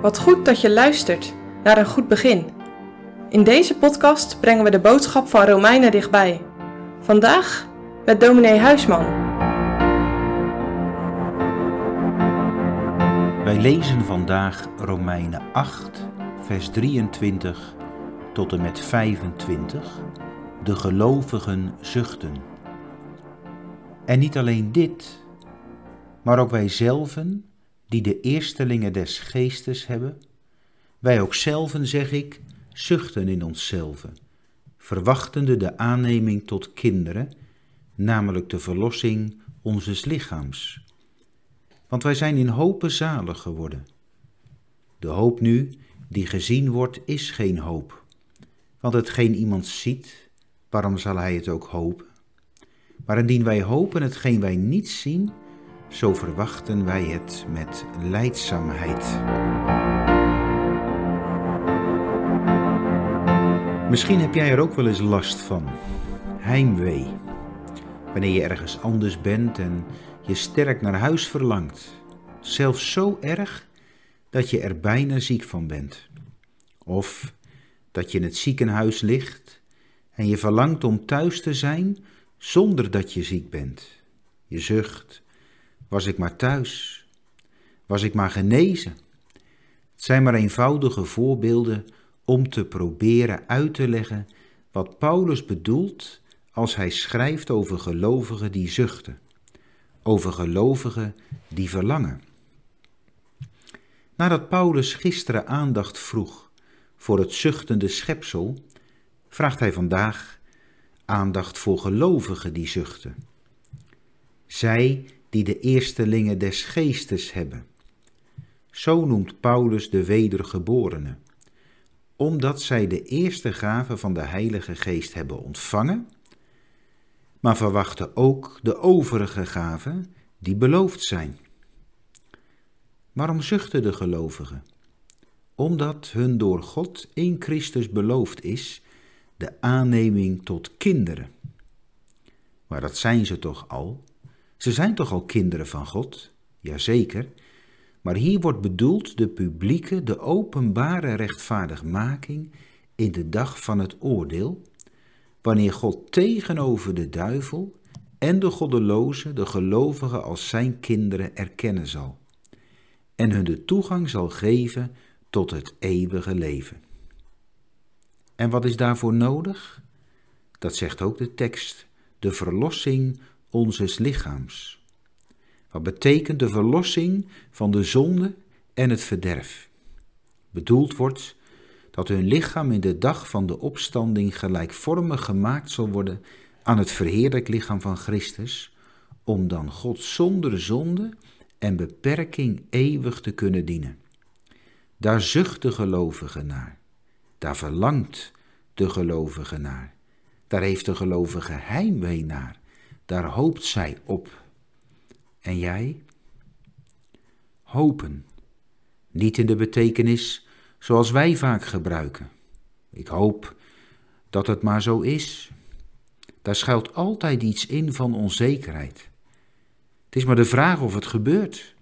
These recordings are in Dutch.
Wat goed dat je luistert naar een goed begin. In deze podcast brengen we de boodschap van Romeinen dichtbij. Vandaag met dominee Huisman. Wij lezen vandaag Romeinen 8, vers 23 tot en met 25. De gelovigen zuchten. En niet alleen dit, maar ook wij zelven die de eerstelingen des geestes hebben, wij ook zelven, zeg ik, zuchten in onszelven, verwachtende de aanneming tot kinderen, namelijk de verlossing onzes lichaams. Want wij zijn in hopen zalig geworden. De hoop nu, die gezien wordt, is geen hoop. Want hetgeen iemand ziet, waarom zal hij het ook hopen? Maar indien wij hopen hetgeen wij niet zien, zo verwachten wij het met leidzaamheid. Misschien heb jij er ook wel eens last van. Heimwee. Wanneer je ergens anders bent en je sterk naar huis verlangt. Zelfs zo erg dat je er bijna ziek van bent. Of dat je in het ziekenhuis ligt en je verlangt om thuis te zijn zonder dat je ziek bent. Je zucht was ik maar thuis? Was ik maar genezen? Het zijn maar eenvoudige voorbeelden om te proberen uit te leggen wat Paulus bedoelt als hij schrijft over gelovigen die zuchten, over gelovigen die verlangen. Nadat Paulus gisteren aandacht vroeg voor het zuchtende schepsel, vraagt hij vandaag aandacht voor gelovigen die zuchten. Zij die de eerstelingen des geestes hebben. Zo noemt Paulus de wedergeborenen, omdat zij de eerste gave van de Heilige Geest hebben ontvangen, maar verwachten ook de overige gaven die beloofd zijn. Waarom zuchten de gelovigen? Omdat hun door God in Christus beloofd is de aanneming tot kinderen. Maar dat zijn ze toch al? Ze zijn toch al kinderen van God? Jazeker. Maar hier wordt bedoeld de publieke, de openbare rechtvaardigmaking in de dag van het oordeel, wanneer God tegenover de duivel en de goddelozen de gelovigen als zijn kinderen erkennen zal en hun de toegang zal geven tot het eeuwige leven. En wat is daarvoor nodig? Dat zegt ook de tekst, de verlossing onzes lichaams. Wat betekent de verlossing van de zonde en het verderf? Bedoeld wordt dat hun lichaam in de dag van de opstanding gelijkvormig gemaakt zal worden aan het verheerlijk lichaam van Christus, om dan God zonder zonde en beperking eeuwig te kunnen dienen. Daar zucht de gelovige naar, daar verlangt de gelovige naar, daar heeft de gelovige heimwee naar, daar hoopt zij op. En jij? Hopen. Niet in de betekenis zoals wij vaak gebruiken. Ik hoop dat het maar zo is. Daar schuilt altijd iets in van onzekerheid. Het is maar de vraag of het gebeurt.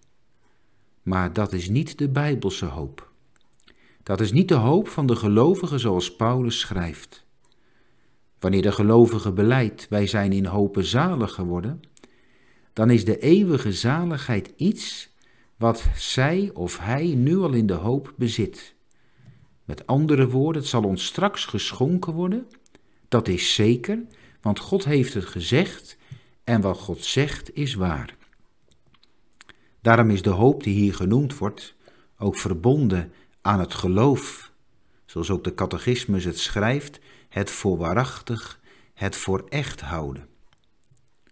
Maar dat is niet de Bijbelse hoop. Dat is niet de hoop van de gelovigen zoals Paulus schrijft. Wanneer de gelovige beleidt, wij zijn in hopen zalig geworden, dan is de eeuwige zaligheid iets wat zij of hij nu al in de hoop bezit. Met andere woorden, het zal ons straks geschonken worden, dat is zeker, want God heeft het gezegd en wat God zegt is waar. Daarom is de hoop die hier genoemd wordt ook verbonden aan het geloof, zoals ook de catechismus het schrijft, het voor waarachtig, het voor echt houden.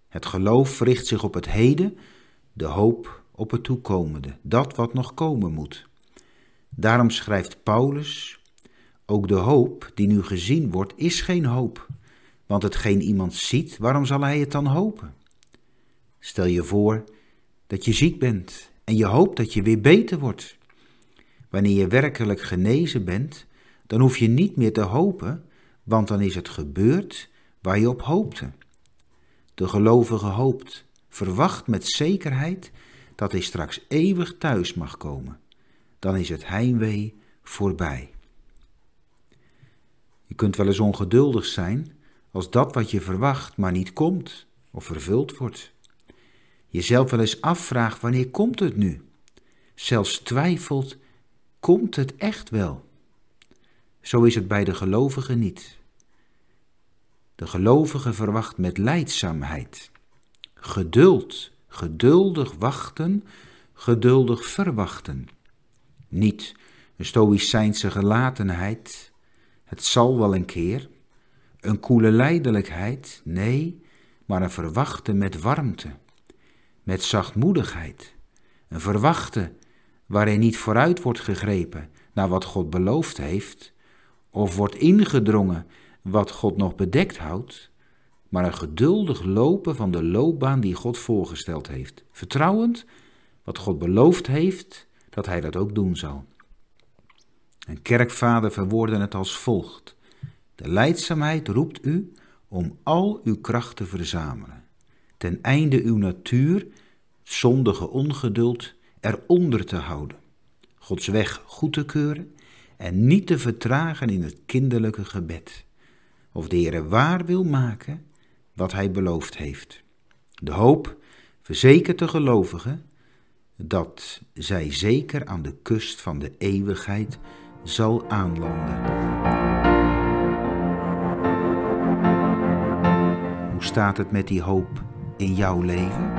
Het geloof richt zich op het heden, de hoop op het toekomende, dat wat nog komen moet. Daarom schrijft Paulus, ook de hoop die nu gezien wordt, is geen hoop, want hetgeen iemand ziet, waarom zal hij het dan hopen? Stel je voor dat je ziek bent en je hoopt dat je weer beter wordt. Wanneer je werkelijk genezen bent, dan hoef je niet meer te hopen, want dan is het gebeurd waar je op hoopte. De gelovige hoopt, verwacht met zekerheid dat hij straks eeuwig thuis mag komen. dan is het heimwee voorbij. Je kunt wel eens ongeduldig zijn als dat wat je verwacht maar niet komt of vervuld wordt. Jezelf wel eens afvraagt wanneer komt het nu? Zelfs twijfelt, komt het echt wel? Zo is het bij de gelovige niet. De gelovige verwacht met leidzaamheid, geduld, geduldig wachten, geduldig verwachten. Niet een stoïcijnse gelatenheid, het zal wel een keer, een koele lijdelijkheid, nee, maar een verwachten met warmte, met zachtmoedigheid, een verwachten waarin niet vooruit wordt gegrepen naar wat God beloofd heeft, of wordt ingedrongen wat God nog bedekt houdt, maar een geduldig lopen van de loopbaan die God voorgesteld heeft, vertrouwend wat God beloofd heeft, dat Hij dat ook doen zal. Een kerkvader verwoordde het als volgt: De leidzaamheid roept u om al uw kracht te verzamelen, ten einde uw natuur, zondige ongeduld, eronder te houden, Gods weg goed te keuren en niet te vertragen in het kinderlijke gebed, of de Heer waar wil maken wat Hij beloofd heeft. De hoop verzekert de gelovigen dat zij zeker aan de kust van de eeuwigheid zal aanlanden. Hoe staat het met die hoop in jouw leven?